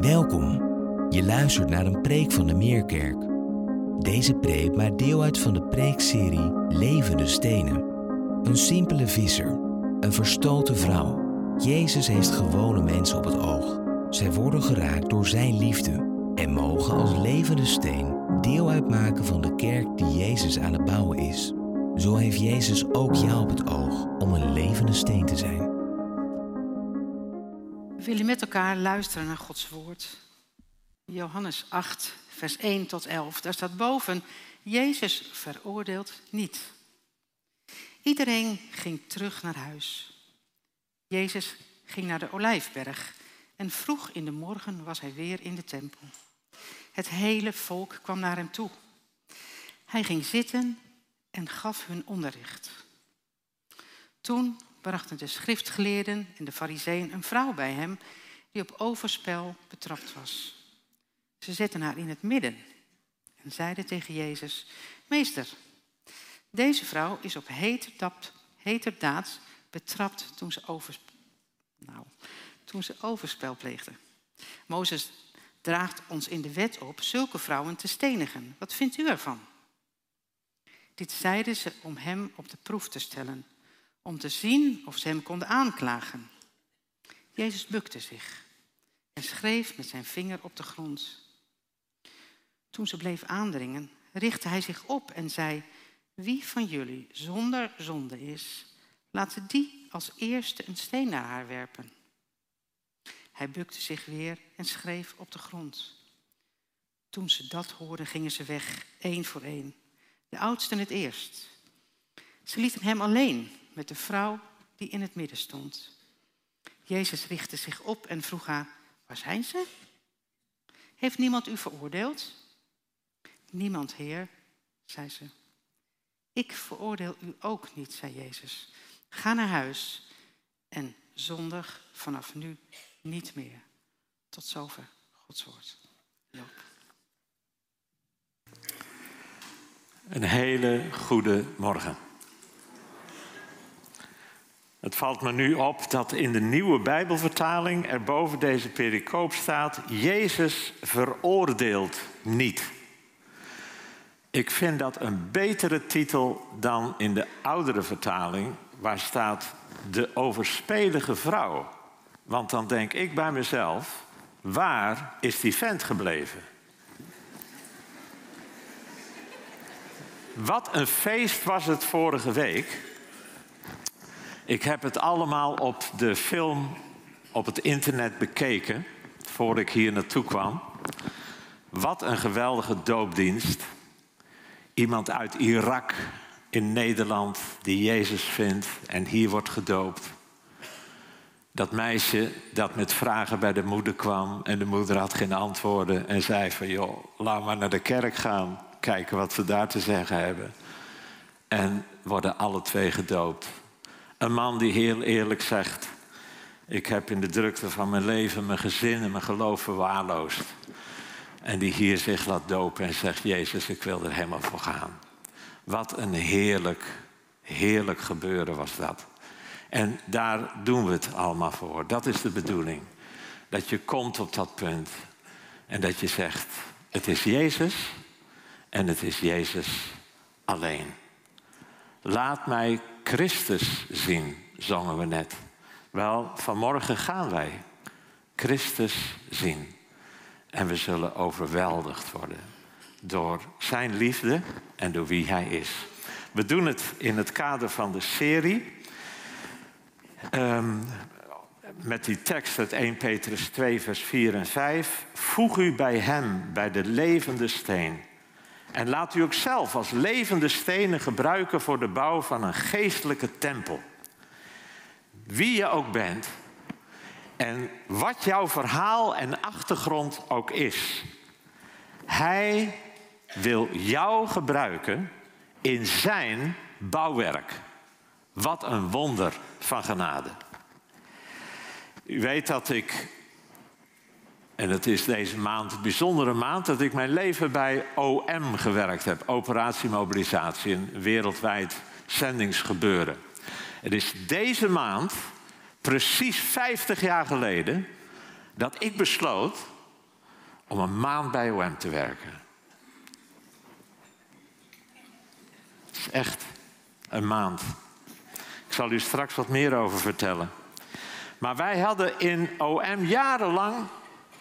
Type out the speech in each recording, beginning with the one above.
Welkom. Je luistert naar een preek van de Meerkerk. Deze preek maakt deel uit van de preekserie Levende Stenen. Een simpele visser, een verstoten vrouw. Jezus heeft gewone mensen op het oog. Zij worden geraakt door zijn liefde en mogen als levende steen deel uitmaken van de kerk die Jezus aan het bouwen is. Zo heeft Jezus ook jou op het oog om een levende steen te zijn. We willen met elkaar luisteren naar Gods woord. Johannes 8, vers 1 tot 11. Daar staat boven, Jezus veroordeelt niet. Iedereen ging terug naar huis. Jezus ging naar de Olijfberg en vroeg in de morgen was hij weer in de tempel. Het hele volk kwam naar hem toe. Hij ging zitten en gaf hun onderricht. Toen brachten de schriftgeleerden en de fariseeën een vrouw bij hem die op overspel betrapt was. Ze zetten haar in het midden en zeiden tegen Jezus, Meester, deze vrouw is op heterdaad betrapt toen ze, over, nou, toen ze overspel pleegde. Mozes draagt ons in de wet op zulke vrouwen te stenigen. Wat vindt u ervan? Dit zeiden ze om hem op de proef te stellen, om te zien of ze hem konden aanklagen. Jezus bukte zich en schreef met zijn vinger op de grond. Toen ze bleef aandringen, richtte hij zich op en zei: Wie van jullie zonder zonde is, laat die als eerste een steen naar haar werpen. Hij bukte zich weer en schreef op de grond. Toen ze dat hoorden, gingen ze weg, één voor één. De oudste het eerst. Ze lieten hem alleen met de vrouw die in het midden stond. Jezus richtte zich op en vroeg haar, waar zijn ze? Heeft niemand u veroordeeld? Niemand, Heer, zei ze. Ik veroordeel u ook niet, zei Jezus. Ga naar huis en zondig vanaf nu niet meer. Tot zover Gods woord. Loop. Een hele goede morgen. Het valt me nu op dat in de nieuwe Bijbelvertaling er boven deze pericoop staat: Jezus veroordeelt niet. Ik vind dat een betere titel dan in de oudere vertaling, waar staat de overspelige vrouw. Want dan denk ik bij mezelf, waar is die vent gebleven? Wat een feest was het vorige week. Ik heb het allemaal op de film op het internet bekeken voordat ik hier naartoe kwam. Wat een geweldige doopdienst. Iemand uit Irak in Nederland die Jezus vindt en hier wordt gedoopt. Dat meisje dat met vragen bij de moeder kwam en de moeder had geen antwoorden en zei van joh, laat maar naar de kerk gaan, kijken wat we daar te zeggen hebben. En worden alle twee gedoopt. Een man die heel eerlijk zegt, ik heb in de drukte van mijn leven mijn gezin en mijn geloof verwaarloosd. En die hier zich laat dopen en zegt, Jezus, ik wil er helemaal voor gaan. Wat een heerlijk, heerlijk gebeuren was dat. En daar doen we het allemaal voor. Dat is de bedoeling. Dat je komt op dat punt en dat je zegt, het is Jezus en het is Jezus alleen. Laat mij Christus zien, zongen we net. Wel, vanmorgen gaan wij Christus zien. En we zullen overweldigd worden door zijn liefde en door wie hij is. We doen het in het kader van de serie. Um, met die tekst uit 1 Petrus 2, vers 4 en 5. Voeg u bij hem, bij de levende steen. En laat u ook zelf als levende stenen gebruiken voor de bouw van een geestelijke tempel. Wie je ook bent en wat jouw verhaal en achtergrond ook is. Hij wil jou gebruiken in zijn bouwwerk. Wat een wonder van genade. U weet dat ik, en het is deze maand een bijzondere maand, dat ik mijn leven bij OM gewerkt heb. Operatie Mobilisatie, een wereldwijd zendingsgebeuren. Het is deze maand, precies 50 jaar geleden, dat ik besloot om een maand bij OM te werken. Het is echt een maand. Ik zal u straks wat meer over vertellen. Maar wij hadden in OM jarenlang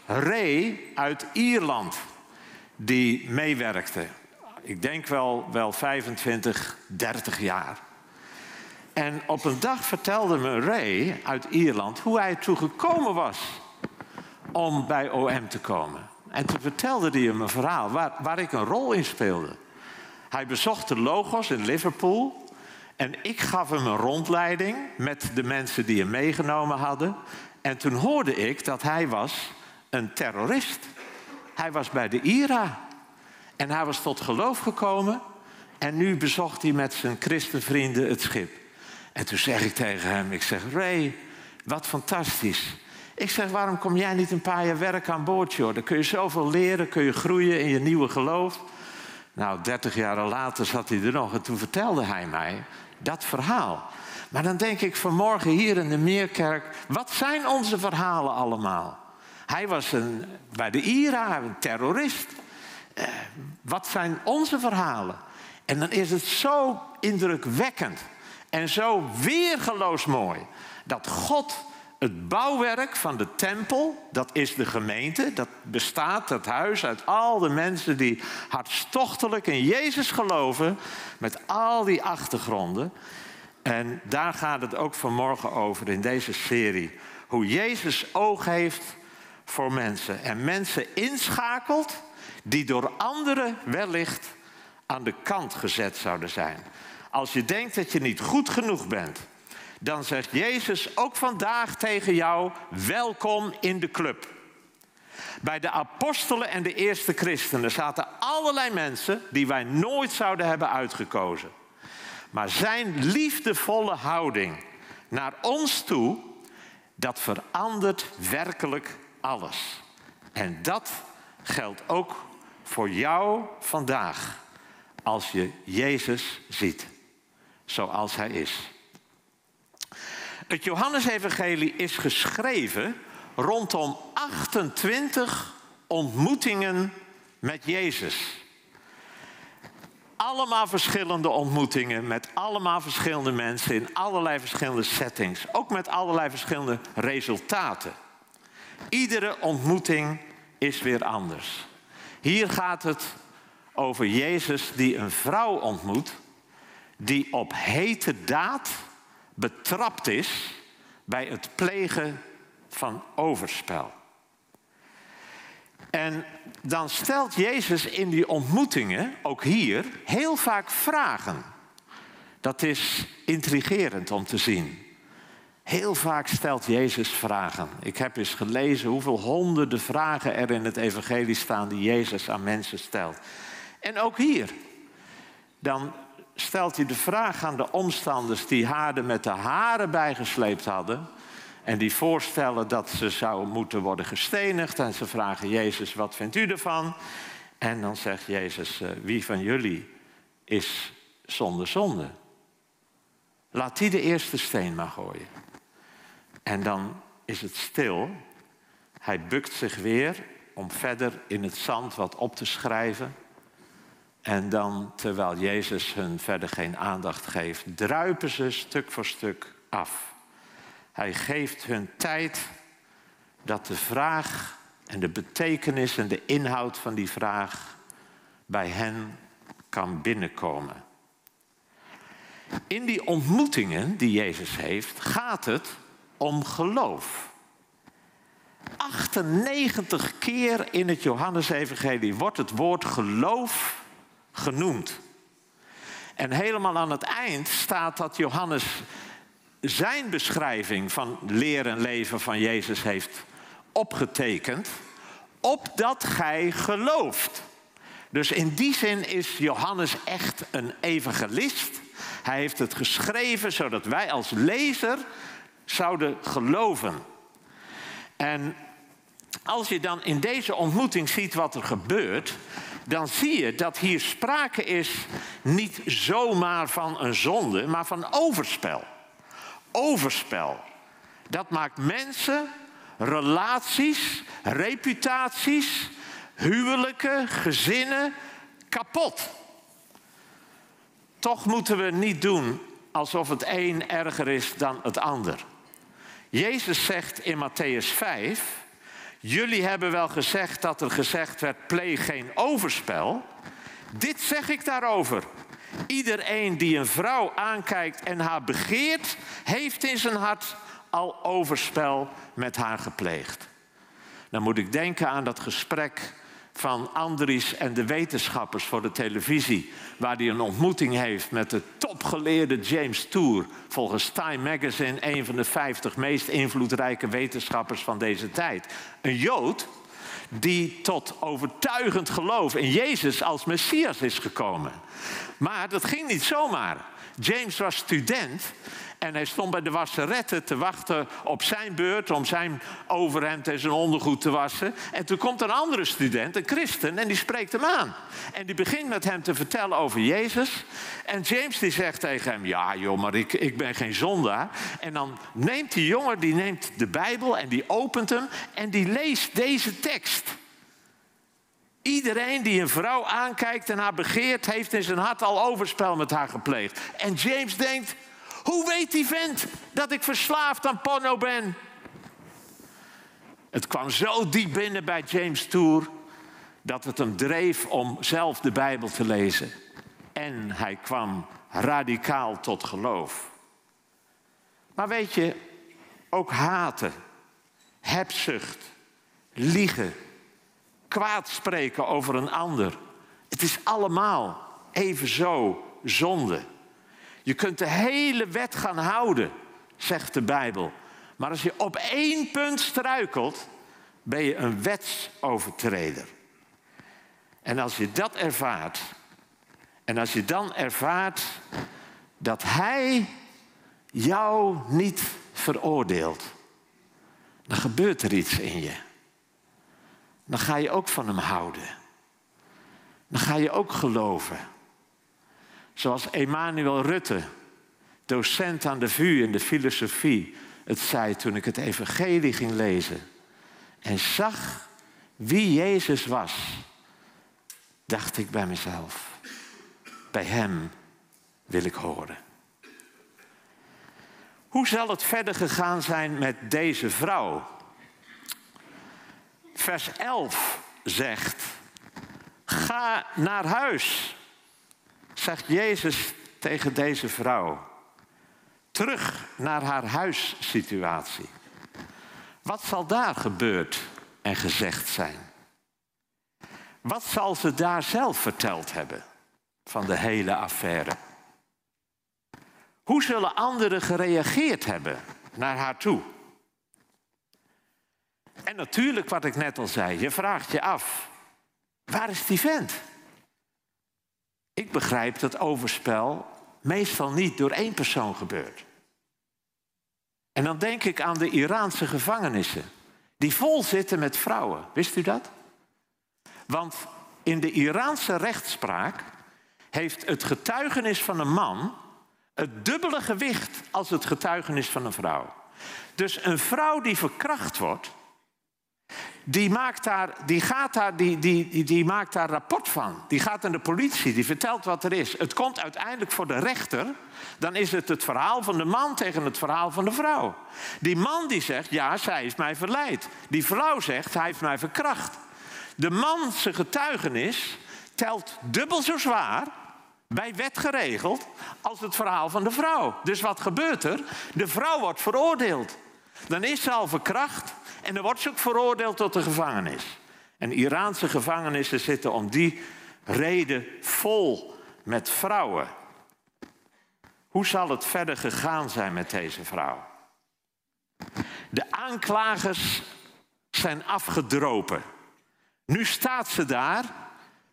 Ray uit Ierland die meewerkte. Ik denk wel, wel 25, 30 jaar. En op een dag vertelde me Ray uit Ierland hoe hij toe gekomen was om bij OM te komen. En toen vertelde hij hem een verhaal waar, waar ik een rol in speelde. Hij bezocht de Logos in Liverpool. En ik gaf hem een rondleiding met de mensen die hem meegenomen hadden. En toen hoorde ik dat hij was een terrorist. Hij was bij de IRA. En hij was tot geloof gekomen. En nu bezocht hij met zijn christenvrienden het schip. En toen zeg ik tegen hem, ik zeg, Ray, wat fantastisch. Ik zeg, waarom kom jij niet een paar jaar werken aan boord, joh? Dan kun je zoveel leren, kun je groeien in je nieuwe geloof. Nou, dertig jaar later zat hij er nog en toen vertelde hij mij dat verhaal. Maar dan denk ik vanmorgen hier in de Meerkerk, wat zijn onze verhalen allemaal? Hij was een, bij de IRA een terrorist. Eh, wat zijn onze verhalen? En dan is het zo indrukwekkend en zo weergeloos mooi dat God het bouwwerk van de tempel, dat is de gemeente, dat bestaat, dat huis, uit al de mensen die hartstochtelijk in Jezus geloven, met al die achtergronden. En daar gaat het ook vanmorgen over in deze serie. Hoe Jezus oog heeft voor mensen en mensen inschakelt die door anderen wellicht aan de kant gezet zouden zijn. Als je denkt dat je niet goed genoeg bent, dan zegt Jezus ook vandaag tegen jou: welkom in de club. Bij de apostelen en de eerste christenen zaten allerlei mensen die wij nooit zouden hebben uitgekozen. Maar zijn liefdevolle houding naar ons toe, dat verandert werkelijk alles. En dat geldt ook voor jou vandaag, als je Jezus ziet, zoals Hij is. Het Johannesevangelie is geschreven rondom 28 ontmoetingen met Jezus. Allemaal verschillende ontmoetingen met allemaal verschillende mensen in allerlei verschillende settings. Ook met allerlei verschillende resultaten. Iedere ontmoeting is weer anders. Hier gaat het over Jezus die een vrouw ontmoet die op hete daad betrapt is bij het plegen van overspel. En dan stelt Jezus in die ontmoetingen, ook hier, heel vaak vragen. Dat is intrigerend om te zien. Heel vaak stelt Jezus vragen. Ik heb eens gelezen hoeveel honderden vragen er in het evangelie staan die Jezus aan mensen stelt. En ook hier. Dan stelt hij de vraag aan de omstanders die haar er met de haren bijgesleept hadden. En die voorstellen dat ze zou moeten worden gestenigd. En ze vragen Jezus, wat vindt u ervan? En dan zegt Jezus, eh, wie van jullie is zonder zonde? Laat die de eerste steen maar gooien. En dan is het stil. Hij bukt zich weer om verder in het zand wat op te schrijven. En dan, terwijl Jezus hun verder geen aandacht geeft, druipen ze stuk voor stuk af. Hij geeft hun tijd dat de vraag en de betekenis en de inhoud van die vraag bij hen kan binnenkomen. In die ontmoetingen die Jezus heeft, gaat het om geloof. 98 keer in het Johannesevangelie wordt het woord geloof genoemd. En helemaal aan het eind staat dat Johannes zijn beschrijving van leer en leven van Jezus heeft opgetekend, opdat gij gelooft. Dus in die zin is Johannes echt een evangelist. Hij heeft het geschreven zodat wij als lezer zouden geloven. En als je dan in deze ontmoeting ziet wat er gebeurt, dan zie je dat hier sprake is niet zomaar van een zonde, maar van overspel. Overspel. Dat maakt mensen, relaties, reputaties, huwelijken, gezinnen kapot. Toch moeten we niet doen alsof het een erger is dan het ander. Jezus zegt in Matthäus 5: Jullie hebben wel gezegd dat er gezegd werd: pleeg geen overspel. Dit zeg ik daarover. Iedereen die een vrouw aankijkt en haar begeert, heeft in zijn hart al overspel met haar gepleegd. Dan moet ik denken aan dat gesprek van Andries en de wetenschappers voor de televisie, waar hij een ontmoeting heeft met de topgeleerde James Tour, volgens Time Magazine een van de 50 meest invloedrijke wetenschappers van deze tijd. Een Jood die tot overtuigend geloof in Jezus als Messias is gekomen. Maar dat ging niet zomaar. James was student en hij stond bij de wasseretten te wachten op zijn beurt om zijn overhemd en zijn ondergoed te wassen. En toen komt een andere student, een christen, en die spreekt hem aan. En die begint met hem te vertellen over Jezus. En James die zegt tegen hem, ja joh, maar ik, ik ben geen zondaar. En dan neemt die jongen, die neemt de Bijbel en die opent hem en die leest deze tekst. Iedereen die een vrouw aankijkt en haar begeert, heeft in zijn hart al overspel met haar gepleegd. En James denkt, hoe weet die vent dat ik verslaafd aan porno ben? Het kwam zo diep binnen bij James Tour dat het hem dreef om zelf de Bijbel te lezen. En hij kwam radicaal tot geloof. Maar weet je, ook haten, hebzucht, liegen, kwaad spreken over een ander. Het is allemaal even zo zonde. Je kunt de hele wet gaan houden, zegt de Bijbel. Maar als je op één punt struikelt, ben je een wetsovertreder. En als je dat ervaart, en als je dan ervaart dat Hij jou niet veroordeelt, dan gebeurt er iets in je. Dan ga je ook van Hem houden. Dan ga je ook geloven. Zoals Emanuel Rutte, docent aan de VU in de filosofie, het zei toen ik het evangelie ging lezen. En zag wie Jezus was, dacht ik bij mezelf, bij Hem wil ik horen. Hoe zal het verder gegaan zijn met deze vrouw? Vers 11 zegt, ga naar huis zegt Jezus tegen deze vrouw. Terug naar haar huissituatie. Wat zal daar gebeurd en gezegd zijn? Wat zal ze daar zelf verteld hebben van de hele affaire? Hoe zullen anderen gereageerd hebben naar haar toe? En natuurlijk, wat ik net al zei, je vraagt je af: waar is die vent? Ik begrijp dat overspel meestal niet door één persoon gebeurt. En dan denk ik aan de Iraanse gevangenissen, die vol zitten met vrouwen. Wist u dat? Want in de Iraanse rechtspraak heeft het getuigenis van een man het dubbele gewicht als het getuigenis van een vrouw. Dus een vrouw die verkracht wordt, die, maakt daar, die, gaat daar, die, die, die maakt daar rapport van. Die gaat naar de politie, die vertelt wat er is. Het komt uiteindelijk voor de rechter. Dan is het het verhaal van de man tegen het verhaal van de vrouw. Die man die zegt, ja, zij heeft mij verleid. Die vrouw zegt, hij heeft mij verkracht. De man zijn getuigenis telt dubbel zo zwaar, bij wet geregeld, als het verhaal van de vrouw. Dus wat gebeurt er? De vrouw wordt veroordeeld. Dan is ze al verkracht. En dan wordt ze ook veroordeeld tot de gevangenis. En Iraanse gevangenissen zitten om die reden vol met vrouwen. Hoe zal het verder gegaan zijn met deze vrouw? De aanklagers zijn afgedropen. Nu staat ze daar,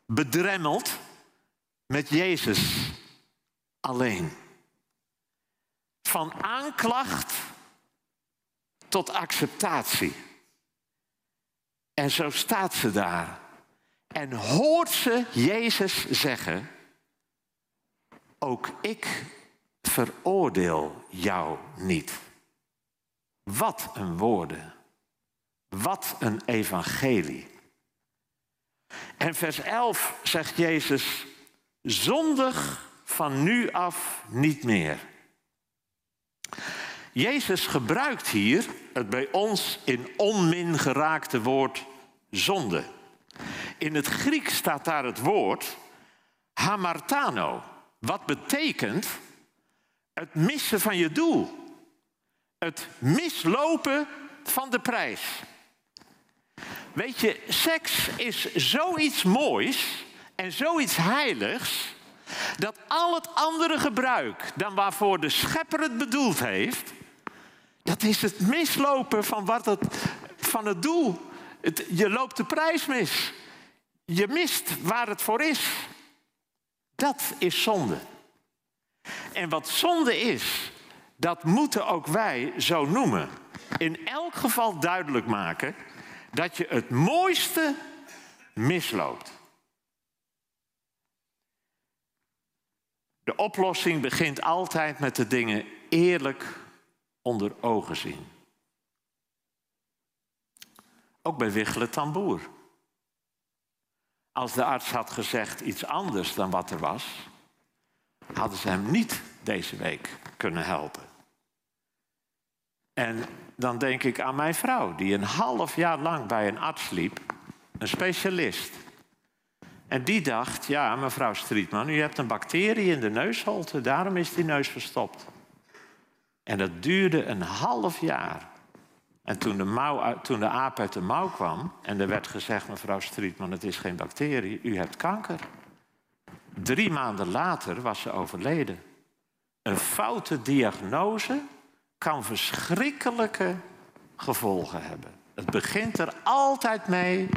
bedremmeld, met Jezus alleen. Van aanklacht tot acceptatie. En zo staat ze daar. En hoort ze Jezus zeggen: Ook ik veroordeel jou niet. Wat een woorden. Wat een evangelie. En vers 11 zegt Jezus, zondig van nu af niet meer. Jezus gebruikt hier het bij ons in onmin geraakte woord zonde. In het Grieks staat daar het woord hamartano, wat betekent het missen van je doel. Het mislopen van de prijs. Weet je, seks is zoiets moois en zoiets heiligs dat al het andere gebruik dan waarvoor de schepper het bedoeld heeft, dat is het mislopen van, wat het, van het doel. Je loopt de prijs mis. Je mist waar het voor is. Dat is zonde. En wat zonde is, dat moeten ook wij zo noemen. In elk geval duidelijk maken dat je het mooiste misloopt. De oplossing begint altijd met de dingen eerlijk onder ogen zien. Ook bij Wichelen Tamboer. Als de arts had gezegd iets anders dan wat er was, hadden ze hem niet deze week kunnen helpen. En dan denk ik aan mijn vrouw, die een half jaar lang bij een arts liep, een specialist. En die dacht, ja, mevrouw Strietman, u hebt een bacterie in de neusholte, daarom is die neus verstopt. En dat duurde een half jaar. En toen de, toen de aap uit de mouw kwam en er werd gezegd, mevrouw Strietman, het is geen bacterie, u hebt kanker. Drie maanden later was ze overleden. Een foute diagnose kan verschrikkelijke gevolgen hebben. Het begint er altijd mee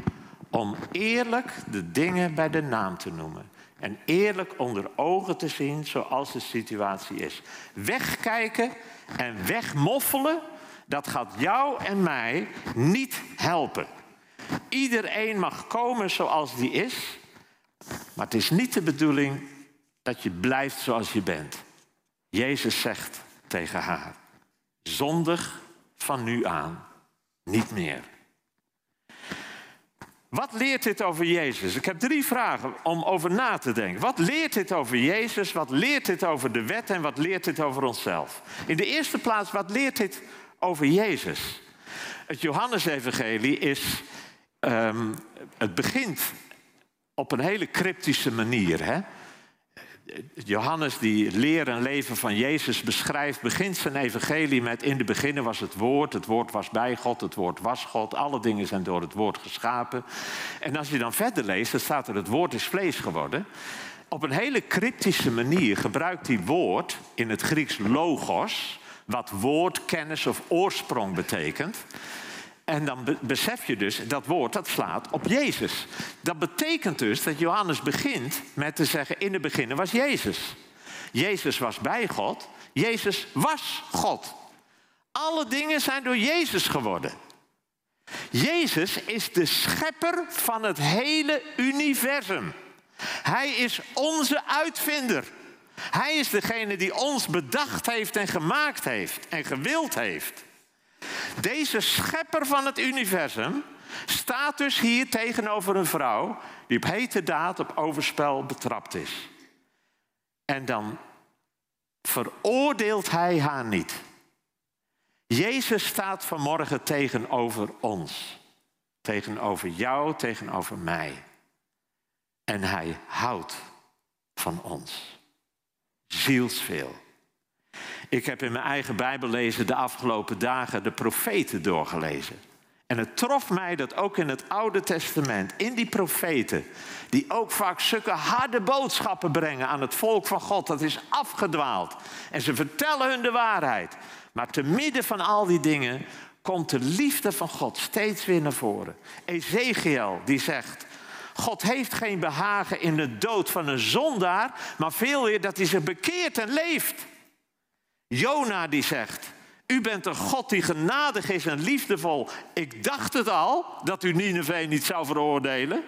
om eerlijk de dingen bij de naam te noemen. En eerlijk onder ogen te zien zoals de situatie is. Wegkijken en wegmoffelen, dat gaat jou en mij niet helpen. Iedereen mag komen zoals die is, maar het is niet de bedoeling dat je blijft zoals je bent. Jezus zegt tegen haar: zondig van nu aan niet meer. Wat leert dit over Jezus? Ik heb drie vragen om over na te denken. Wat leert dit over Jezus? Wat leert dit over de wet? En wat leert dit over onszelf? In de eerste plaats, wat leert dit over Jezus? Het Johannesevangelie is. Um, het begint op een hele cryptische manier. Hè? Johannes, die leer en leven van Jezus beschrijft, begint zijn evangelie met in de beginnen was het woord, het woord was bij God, het woord was God, alle dingen zijn door het woord geschapen. En als je dan verder leest, dan staat er het woord is vlees geworden. Op een hele cryptische manier gebruikt hij woord in het Grieks logos, wat woord, kennis of oorsprong betekent. En dan besef je dus, dat woord dat slaat op Jezus. Dat betekent dus dat Johannes begint met te zeggen, in het begin was Jezus. Jezus was bij God, Jezus was God. Alle dingen zijn door Jezus geworden. Jezus is de schepper van het hele universum. Hij is onze uitvinder. Hij is degene die ons bedacht heeft en gemaakt heeft en gewild heeft. Deze schepper van het universum staat dus hier tegenover een vrouw die op hete daad op overspel betrapt is. En dan veroordeelt hij haar niet. Jezus staat vanmorgen tegenover ons. Tegenover jou, tegenover mij. En hij houdt van ons. Zielsveel. Ik heb in mijn eigen Bijbel lezen de afgelopen dagen de profeten doorgelezen. En het trof mij dat ook in het Oude Testament, in die profeten, die ook vaak zulke harde boodschappen brengen aan het volk van God, dat is afgedwaald. En ze vertellen hun de waarheid. Maar te midden van al die dingen komt de liefde van God steeds weer naar voren. Ezekiel die zegt, God heeft geen behagen in de dood van een zondaar, maar veel meer dat hij zich bekeert en leeft. Jona die zegt, u bent een God die genadig is en liefdevol. Ik dacht het al, dat u Nineveh niet zou veroordelen.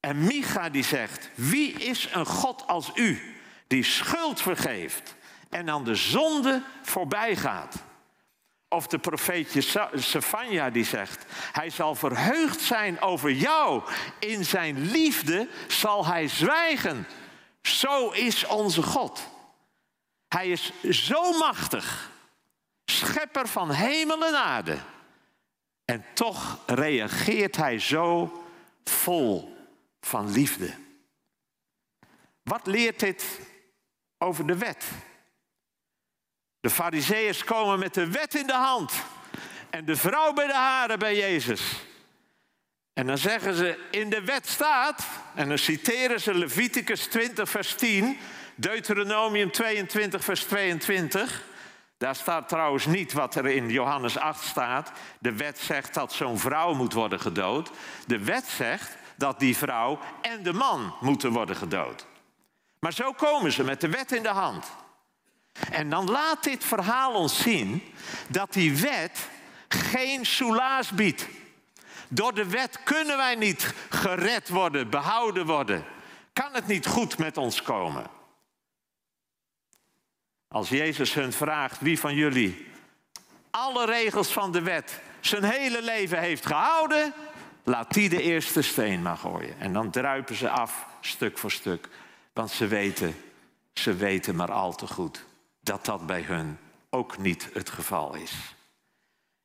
En Micha die zegt, wie is een God als u, die schuld vergeeft en aan de zonde voorbij gaat? Of de profeetje Sefania die zegt, hij zal verheugd zijn over jou. In zijn liefde zal hij zwijgen. Zo is onze God. Hij is zo machtig, schepper van hemel en aarde. En toch reageert hij zo vol van liefde. Wat leert dit over de wet? De fariseeërs komen met de wet in de hand en de vrouw bij de haren bij Jezus. En dan zeggen ze, in de wet staat, en dan citeren ze Leviticus 20, vers 10, Deuteronomium 22, vers 22. Daar staat trouwens niet wat er in Johannes 8 staat. De wet zegt dat zo'n vrouw moet worden gedood. De wet zegt dat die vrouw en de man moeten worden gedood. Maar zo komen ze met de wet in de hand. En dan laat dit verhaal ons zien dat die wet geen soelaas biedt. Door de wet kunnen wij niet gered worden, behouden worden. Kan het niet goed met ons komen. Als Jezus hun vraagt wie van jullie alle regels van de wet zijn hele leven heeft gehouden, laat die de eerste steen maar gooien. En dan druipen ze af, stuk voor stuk. Want ze weten, ze weten maar al te goed dat dat bij hun ook niet het geval is.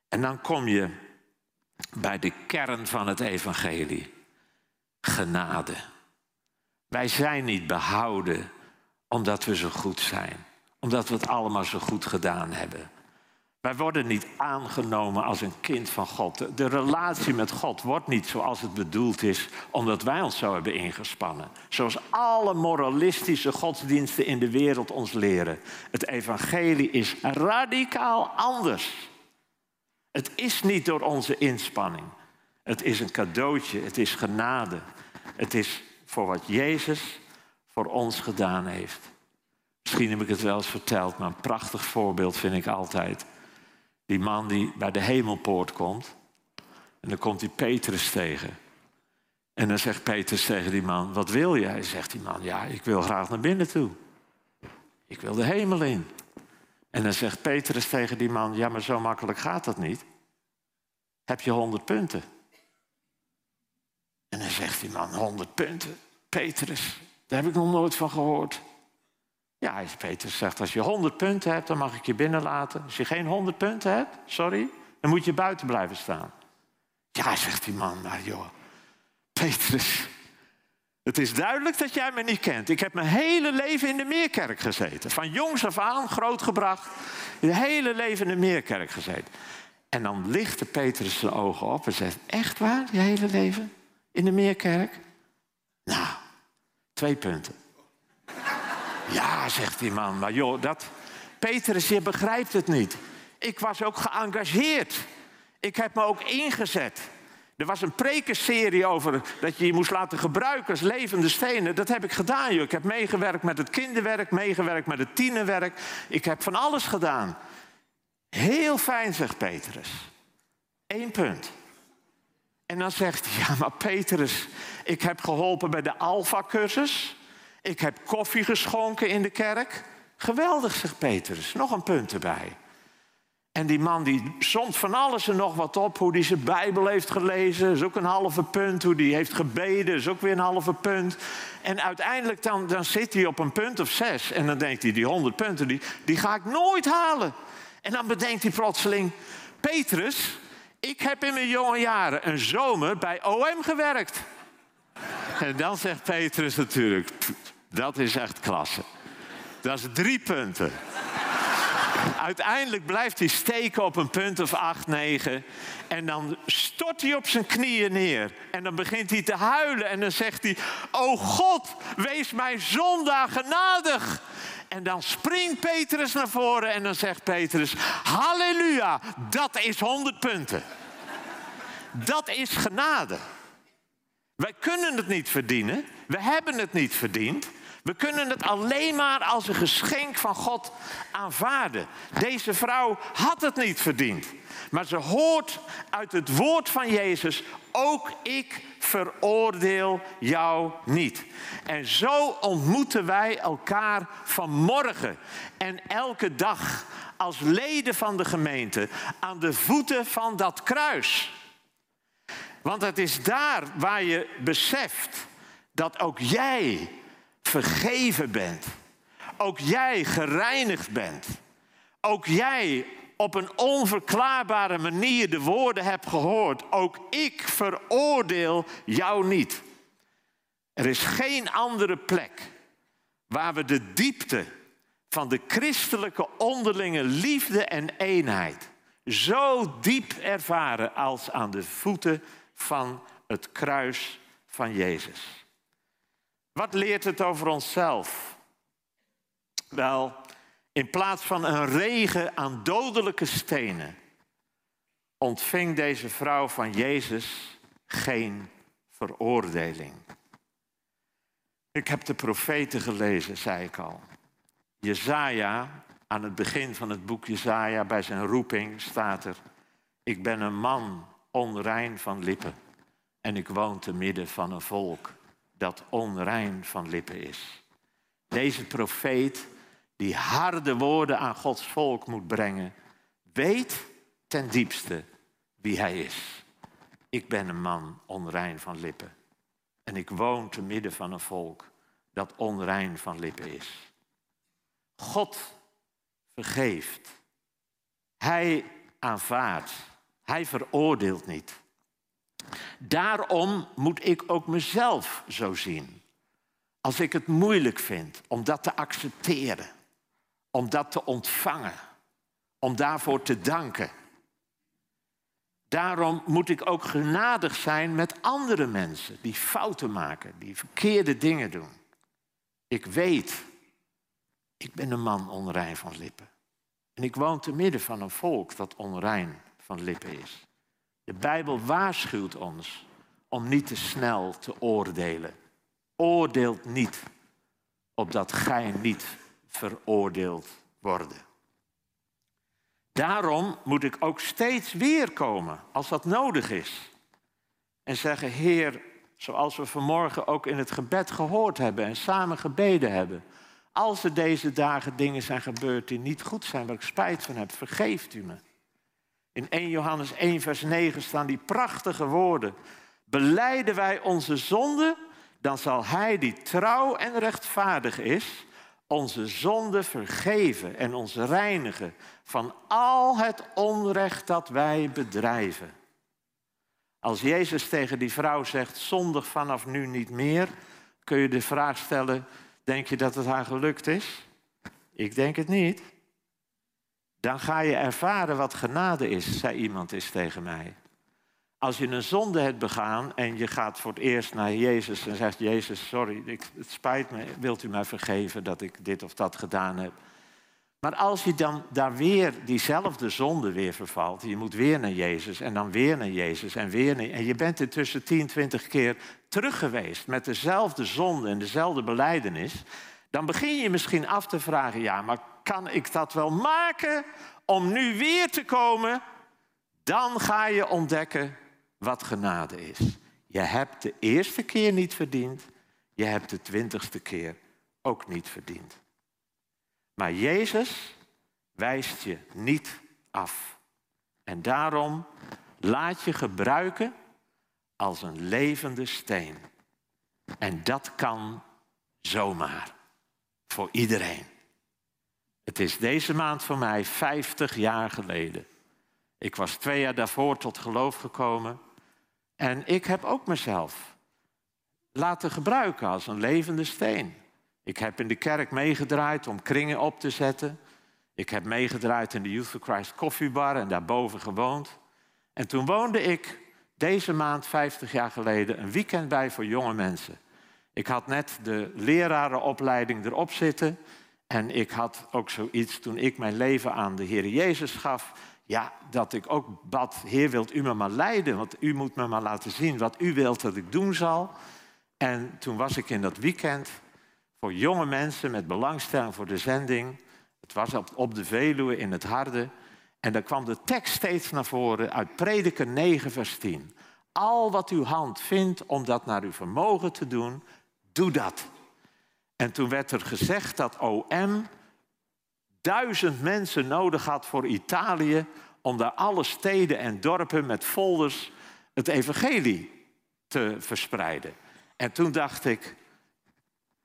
En dan kom je bij de kern van het evangelie. Genade. Wij zijn niet behouden omdat we zo goed zijn omdat we het allemaal zo goed gedaan hebben. Wij worden niet aangenomen als een kind van God. De relatie met God wordt niet zoals het bedoeld is, omdat wij ons zo hebben ingespannen. Zoals alle moralistische godsdiensten in de wereld ons leren. Het evangelie is radicaal anders. Het is niet door onze inspanning. Het is een cadeautje, het is genade. Het is voor wat Jezus voor ons gedaan heeft. Misschien heb ik het wel eens verteld, maar een prachtig voorbeeld vind ik altijd. Die man die bij de hemelpoort komt. En dan komt hij Petrus tegen. En dan zegt Petrus tegen die man, wat wil jij? Zegt die man, ja, ik wil graag naar binnen toe. Ik wil de hemel in. En dan zegt Petrus tegen die man, ja, maar zo makkelijk gaat dat niet. Heb je honderd punten? En dan zegt die man, honderd punten? Petrus, daar heb ik nog nooit van gehoord. Ja, Peter zegt, als je 100 punten hebt, dan mag ik je binnenlaten. Als je geen 100 punten hebt, sorry, dan moet je buiten blijven staan. Ja, zegt die man, maar joh, Petrus, het is duidelijk dat jij me niet kent. Ik heb mijn hele leven in de Meerkerk gezeten. Van jongs af aan, grootgebracht, je hele leven in de Meerkerk gezeten. En dan lichtte Petrus zijn ogen op en zegt, echt waar, je hele leven in de Meerkerk? Nou, twee punten. Ja, zegt die man, maar joh, dat... Petrus, je begrijpt het niet. Ik was ook geëngageerd. Ik heb me ook ingezet. Er was een prekenserie over dat je je moest laten gebruiken als levende stenen. Dat heb ik gedaan, joh. Ik heb meegewerkt met het kinderwerk, meegewerkt met het tienerwerk. Ik heb van alles gedaan. Heel fijn, zegt Petrus. Eén punt. En dan zegt hij, ja, maar Petrus, ik heb geholpen bij de Alpha-cursus. Ik heb koffie geschonken in de kerk. Geweldig, zegt Petrus. Nog een punt erbij. En die man die somt van alles en nog wat op. Hoe hij zijn Bijbel heeft gelezen, is ook een halve punt. Hoe hij heeft gebeden, is ook weer een halve punt. En uiteindelijk dan, dan zit hij op een punt of zes. En dan denkt hij, die honderd punten, die, die ga ik nooit halen. En dan bedenkt hij plotseling, Petrus, ik heb in mijn jonge jaren een zomer bij OM gewerkt. En dan zegt Petrus natuurlijk, dat is echt klasse. Dat is drie punten. Uiteindelijk blijft hij steken op een punt of acht, negen. En dan stort hij op zijn knieën neer. En dan begint hij te huilen. En dan zegt hij: O God, wees mij zondaar genadig. En dan springt Petrus naar voren en dan zegt Petrus: Halleluja, dat is honderd punten. Dat is genade. Wij kunnen het niet verdienen. We hebben het niet verdiend. We kunnen het alleen maar als een geschenk van God aanvaarden. Deze vrouw had het niet verdiend. Maar ze hoort uit het woord van Jezus: ook ik veroordeel jou niet. En zo ontmoeten wij elkaar vanmorgen en elke dag als leden van de gemeente aan de voeten van dat kruis. Want het is daar waar je beseft dat ook jij vergeven bent. Ook jij gereinigd bent. Ook jij op een onverklaarbare manier de woorden hebt gehoord. Ook ik veroordeel jou niet. Er is geen andere plek waar we de diepte van de christelijke onderlinge liefde en eenheid zo diep ervaren als aan de voeten van het kruis van Jezus. Wat leert het over onszelf? Wel, in plaats van een regen aan dodelijke stenen, ontving deze vrouw van Jezus geen veroordeling. Ik heb de profeten gelezen, zei ik al. Jezaja, aan het begin van het boek Jezaja, bij zijn roeping staat er... Ik ben een man onrein van lippen en ik woon te midden van een volk dat onrein van lippen is. Deze profeet die harde woorden aan Gods volk moet brengen, weet ten diepste wie hij is. Ik ben een man onrein van lippen. En ik woon te midden van een volk dat onrein van lippen is. God vergeeft. Hij aanvaardt. Hij veroordeelt niet. Daarom moet ik ook mezelf zo zien. Als ik het moeilijk vind om dat te accepteren, om dat te ontvangen, om daarvoor te danken. Daarom moet ik ook genadig zijn met andere mensen die fouten maken, die verkeerde dingen doen. Ik weet, ik ben een man onrein van lippen. En ik woon te midden van een volk dat onrein van lippen is. De Bijbel waarschuwt ons om niet te snel te oordelen. Oordeelt niet, opdat gij niet veroordeeld worden. Daarom moet ik ook steeds weer komen als dat nodig is. En zeggen, Heer, zoals we vanmorgen ook in het gebed gehoord hebben en samen gebeden hebben. Als er deze dagen dingen zijn gebeurd die niet goed zijn, waar ik spijt van heb, vergeeft u me. In 1 Johannes 1, vers 9 staan die prachtige woorden. Beleiden wij onze zonde, dan zal Hij die trouw en rechtvaardig is, onze zonde vergeven en ons reinigen van al het onrecht dat wij bedrijven. Als Jezus tegen die vrouw zegt, zondig vanaf nu niet meer, kun je de vraag stellen, denk je dat het haar gelukt is? Ik denk het niet. Dan ga je ervaren wat genade is, zei iemand eens tegen mij. Als je een zonde hebt begaan en je gaat voor het eerst naar Jezus en zegt: Jezus, sorry, ik, het spijt me, wilt u mij vergeven dat ik dit of dat gedaan heb? Maar als je dan daar weer diezelfde zonde weer vervalt, je moet weer naar Jezus en dan weer naar Jezus en weer naar, en je bent intussen 10, 20 keer terug geweest met dezelfde zonde en dezelfde beleidenis, dan begin je misschien af te vragen, ja, maar kan ik dat wel maken om nu weer te komen? Dan ga je ontdekken wat genade is. Je hebt de eerste keer niet verdiend, je hebt de twintigste keer ook niet verdiend. Maar Jezus wijst je niet af. En daarom laat je gebruiken als een levende steen. En dat kan zomaar. Iedereen. Het is deze maand voor mij 50 jaar geleden. Ik was twee jaar daarvoor tot geloof gekomen. En ik heb ook mezelf laten gebruiken als een levende steen. Ik heb in de kerk meegedraaid om kringen op te zetten. Ik heb meegedraaid in de Youth for Christ koffiebar en daarboven gewoond. En toen woonde ik deze maand, 50 jaar geleden, een weekend bij voor jonge mensen. Ik had net de lerarenopleiding erop zitten. En ik had ook zoiets toen ik mijn leven aan de Heer Jezus gaf. Ja, dat ik ook bad, Heer, wilt u me maar leiden? Want u moet me maar laten zien wat u wilt dat ik doen zal. En toen was ik in dat weekend voor jonge mensen met belangstelling voor de zending. Het was op, de Veluwe in het Harde. En daar kwam de tekst steeds naar voren uit Prediker 9, vers 10. Al wat uw hand vindt om dat naar uw vermogen te doen, doe dat. En toen werd er gezegd dat OM duizend mensen nodig had voor Italië om daar alle steden en dorpen met folders het evangelie te verspreiden. En toen dacht ik,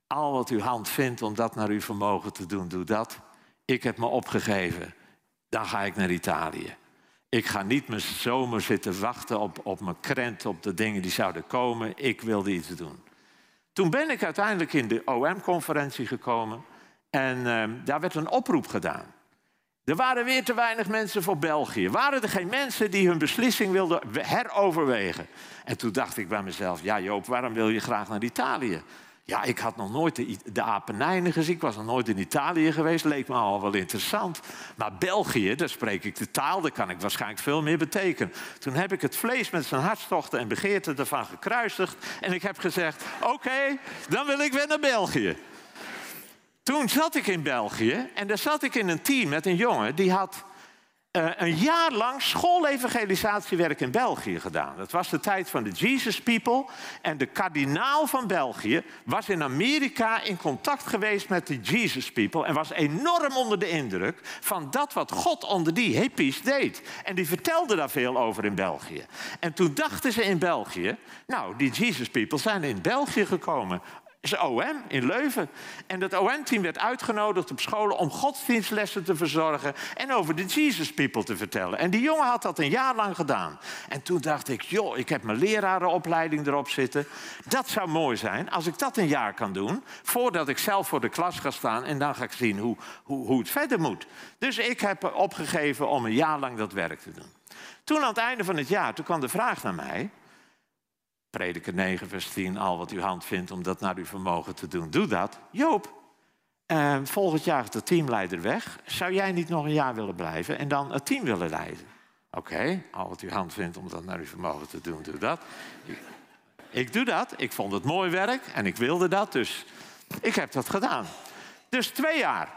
al wat uw hand vindt om dat naar uw vermogen te doen, doe dat. Ik heb me opgegeven. Dan ga ik naar Italië. Ik ga niet mijn zomer zitten wachten op, op mijn krent, op de dingen die zouden komen. Ik wilde iets doen. Toen ben ik uiteindelijk in de OM-conferentie gekomen. En uh, daar werd een oproep gedaan. Er waren weer te weinig mensen voor België. Waren er geen mensen die hun beslissing wilden heroverwegen? En toen dacht ik bij mezelf: Ja, Joop, waarom wil je graag naar Italië? Ja, ik had nog nooit de, de gezien. Ik was nog nooit in Italië geweest. Leek me al wel interessant. Maar België, daar spreek ik de taal. Daar kan ik waarschijnlijk veel meer betekenen. Toen heb ik het vlees met zijn hartstochten en begeerten ervan gekruisigd. En ik heb gezegd, oké, dan wil ik weer naar België. Toen zat ik in België en daar zat ik in een team met een jongen die had uh, een jaar lang schoolevangelisatiewerk in België gedaan. Dat was de tijd van de Jesus People. En de kardinaal van België was in Amerika in contact geweest met de Jesus People. En was enorm onder de indruk van dat wat God onder die hippies deed. En die vertelde daar veel over in België. En toen dachten ze in België, nou, die Jesus People zijn in België gekomen is OM in Leuven. En dat OM-team werd uitgenodigd op scholen om godsdienstlessen te verzorgen en over de Jesus People te vertellen. En die jongen had dat een jaar lang gedaan. En toen dacht ik, joh, ik heb mijn lerarenopleiding erop zitten. Dat zou mooi zijn als ik dat een jaar kan doen, voordat ik zelf voor de klas ga staan en dan ga ik zien hoe, hoe, hoe het verder moet. Dus ik heb opgegeven om een jaar lang dat werk te doen. Toen aan het einde van het jaar, toen kwam de vraag naar mij. Prediker 9, vers 10, al wat uw hand vindt om dat naar uw vermogen te doen, doe dat. Joop, eh, volgend jaar is de teamleider weg. Zou jij niet nog een jaar willen blijven en dan het team willen leiden? Oké, al wat uw hand vindt om dat naar uw vermogen te doen, doe dat. Ik, doe dat. Ik vond het mooi werk en ik wilde dat, dus ik heb dat gedaan. Dus twee jaar.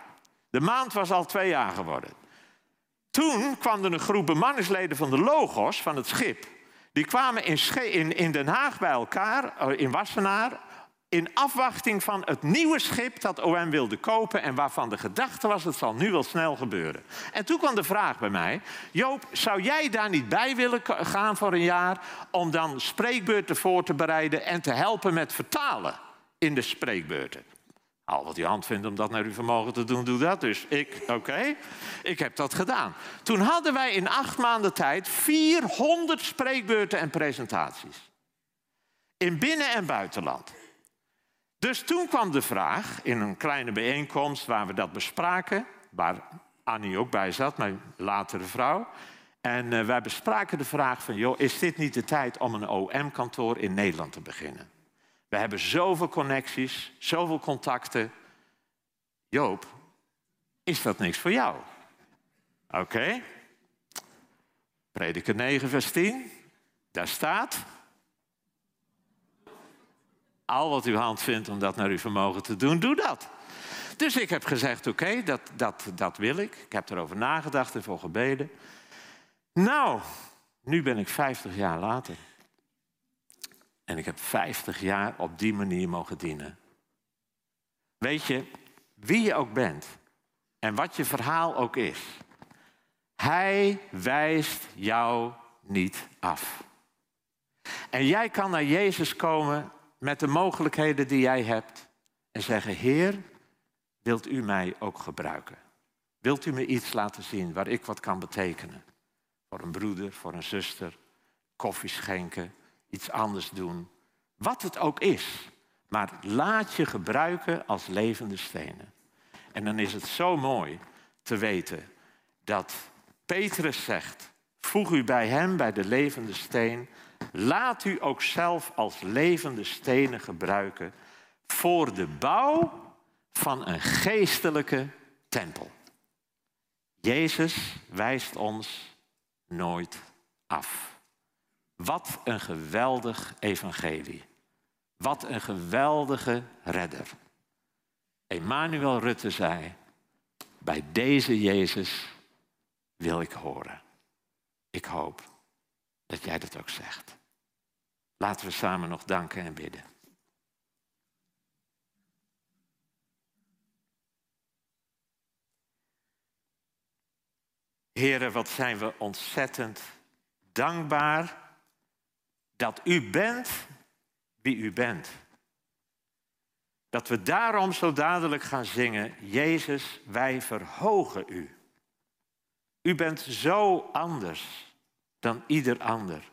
De maand was al twee jaar geworden. Toen kwam er een groep bemanningsleden van de Logos, van het schip. Die kwamen in, in, in Den Haag bij elkaar, eh, in Wassenaar, in afwachting van het nieuwe schip dat OM wilde kopen en waarvan de gedachte was, het zal nu wel snel gebeuren. En toen kwam de vraag bij mij, Joop, zou jij daar niet bij willen gaan voor een jaar om dan spreekbeurten voor te bereiden en te helpen met vertalen in de spreekbeurten? Al wat je hand vindt om dat naar uw vermogen te doen, doe dat. Dus ik, oké, ik heb dat gedaan. Toen hadden wij in acht maanden tijd 400 spreekbeurten en presentaties. In binnen- en buitenland. Dus toen kwam de vraag, in een kleine bijeenkomst waar we dat bespraken, waar Annie ook bij zat, mijn latere vrouw. En uh, wij bespraken de vraag van, joh, is dit niet de tijd om een OM-kantoor in Nederland te beginnen? We hebben zoveel connecties, zoveel contacten. Joop, is dat niks voor jou? Oké. Prediker 9, vers 10. Daar staat. Al wat uw hand vindt om dat naar uw vermogen te doen, doe dat. Dus ik heb gezegd: oké, dat, dat, dat wil ik. Ik heb erover nagedacht en voor gebeden. Nou, nu ben ik 50 jaar later. En ik heb 50 jaar op die manier mogen dienen. Weet je, wie je ook bent en wat je verhaal ook is, hij wijst jou niet af. En jij kan naar Jezus komen met de mogelijkheden die jij hebt en zeggen, Heer, wilt u mij ook gebruiken? Wilt u me iets laten zien waar ik wat kan betekenen? Voor een broeder, voor een zuster, koffie schenken, iets anders doen. Wat het ook is. Maar laat je gebruiken als levende stenen. En dan is het zo mooi te weten dat Petrus zegt: voeg u bij hem, bij de levende steen. Laat u ook zelf als levende stenen gebruiken voor de bouw van een geestelijke tempel. Jezus wijst ons nooit af. Wat een geweldig evangelie. Wat een geweldige redder. Emmanuel Rutte zei, bij deze Jezus wil ik horen. Ik hoop dat jij dat ook zegt. Laten we samen nog danken en bidden. Heren, wat zijn we ontzettend dankbaar dat u bent wie u bent. Dat we daarom zo dadelijk gaan zingen, Jezus, wij verhogen u. U bent zo anders dan ieder ander.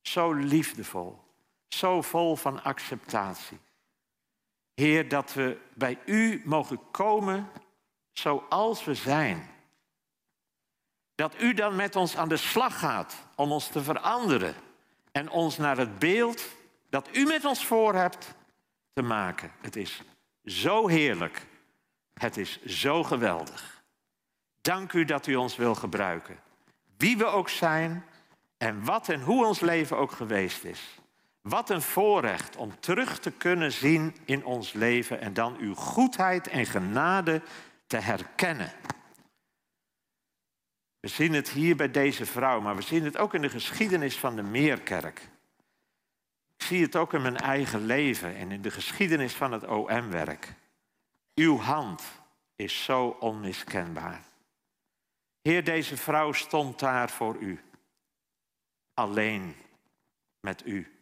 Zo liefdevol, zo vol van acceptatie. Heer, dat we bij u mogen komen zoals we zijn. Dat u dan met ons aan de slag gaat om ons te veranderen en ons naar het beeld dat u met ons voor hebt te maken. Het is zo heerlijk. Het is zo geweldig. Dank u dat u ons wil gebruiken. Wie we ook zijn en wat en hoe ons leven ook geweest is. Wat een voorrecht om terug te kunnen zien in ons leven en dan uw goedheid en genade te herkennen. We zien het hier bij deze vrouw, maar we zien het ook in de geschiedenis van de Meerkerk. Ik zie het ook in mijn eigen leven en in de geschiedenis van het OM-werk. Uw hand is zo onmiskenbaar. Heer, deze vrouw stond daar voor u. Alleen met u.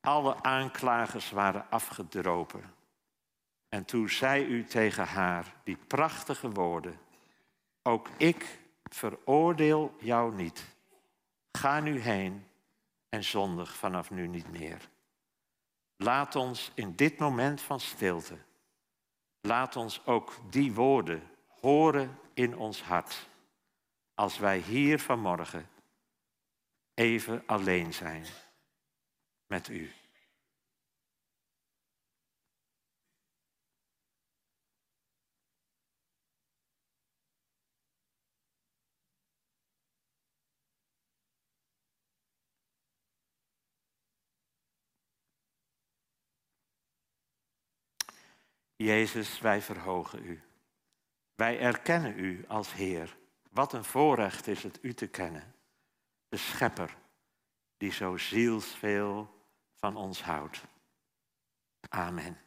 Alle aanklagers waren afgedropen. En toen zei u tegen haar die prachtige woorden: Ook ik veroordeel jou niet. Ga nu heen en zondig vanaf nu niet meer. Laat ons in dit moment van stilte, laat ons ook die woorden horen in ons hart. Als wij hier vanmorgen even alleen zijn met u. Jezus, wij verhogen u. Wij erkennen u als Heer. Wat een voorrecht is het u te kennen. De Schepper die zo zielsveel van ons houdt. Amen.